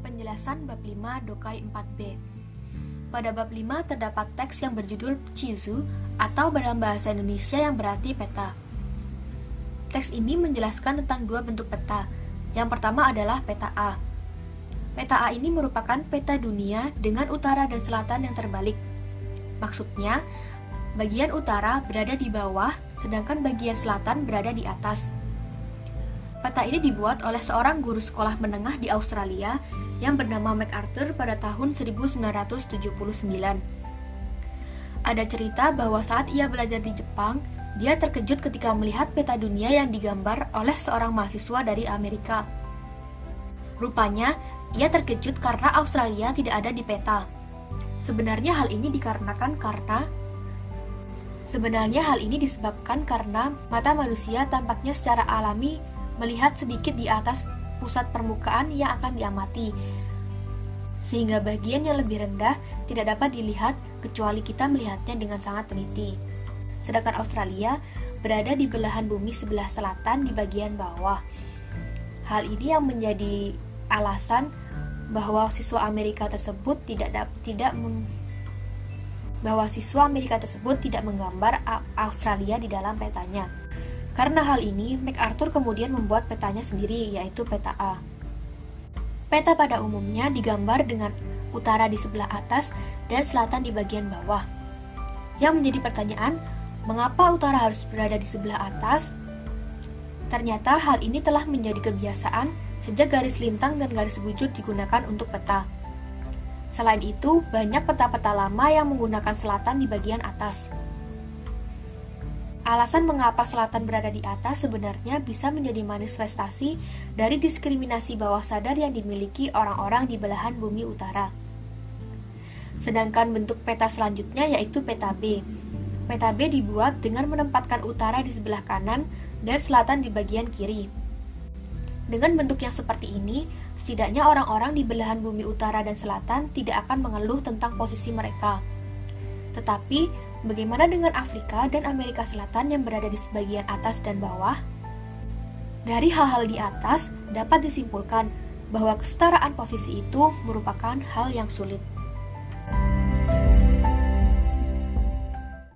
Penjelasan bab 5 Dokai 4b Pada bab 5 terdapat teks yang berjudul Chizu atau dalam bahasa Indonesia yang berarti peta. Teks ini menjelaskan tentang dua bentuk peta. Yang pertama adalah peta A. Peta A ini merupakan peta dunia dengan utara dan selatan yang terbalik. Maksudnya, bagian utara berada di bawah, sedangkan bagian selatan berada di atas. Peta ini dibuat oleh seorang guru sekolah menengah di Australia yang bernama MacArthur pada tahun 1979. Ada cerita bahwa saat ia belajar di Jepang, dia terkejut ketika melihat peta dunia yang digambar oleh seorang mahasiswa dari Amerika. Rupanya, ia terkejut karena Australia tidak ada di peta. Sebenarnya hal ini dikarenakan karena Sebenarnya hal ini disebabkan karena mata manusia tampaknya secara alami melihat sedikit di atas pusat permukaan yang akan diamati, sehingga bagian yang lebih rendah tidak dapat dilihat kecuali kita melihatnya dengan sangat teliti sedangkan Australia berada di belahan bumi sebelah selatan di bagian bawah. Hal ini yang menjadi alasan bahwa siswa Amerika tersebut tidak tidak bahwa siswa Amerika tersebut tidak menggambar Australia di dalam petanya. Karena hal ini, MacArthur kemudian membuat petanya sendiri, yaitu peta A. Peta pada umumnya digambar dengan utara di sebelah atas dan selatan di bagian bawah. Yang menjadi pertanyaan, Mengapa utara harus berada di sebelah atas? Ternyata hal ini telah menjadi kebiasaan sejak garis lintang dan garis bujur digunakan untuk peta. Selain itu, banyak peta-peta lama yang menggunakan selatan di bagian atas. Alasan mengapa selatan berada di atas sebenarnya bisa menjadi manifestasi dari diskriminasi bawah sadar yang dimiliki orang-orang di belahan bumi utara. Sedangkan bentuk peta selanjutnya yaitu peta B, Peta B dibuat dengan menempatkan utara di sebelah kanan dan selatan di bagian kiri. Dengan bentuk yang seperti ini, setidaknya orang-orang di belahan bumi utara dan selatan tidak akan mengeluh tentang posisi mereka. Tetapi, bagaimana dengan Afrika dan Amerika Selatan yang berada di sebagian atas dan bawah? Dari hal-hal di atas, dapat disimpulkan bahwa kesetaraan posisi itu merupakan hal yang sulit.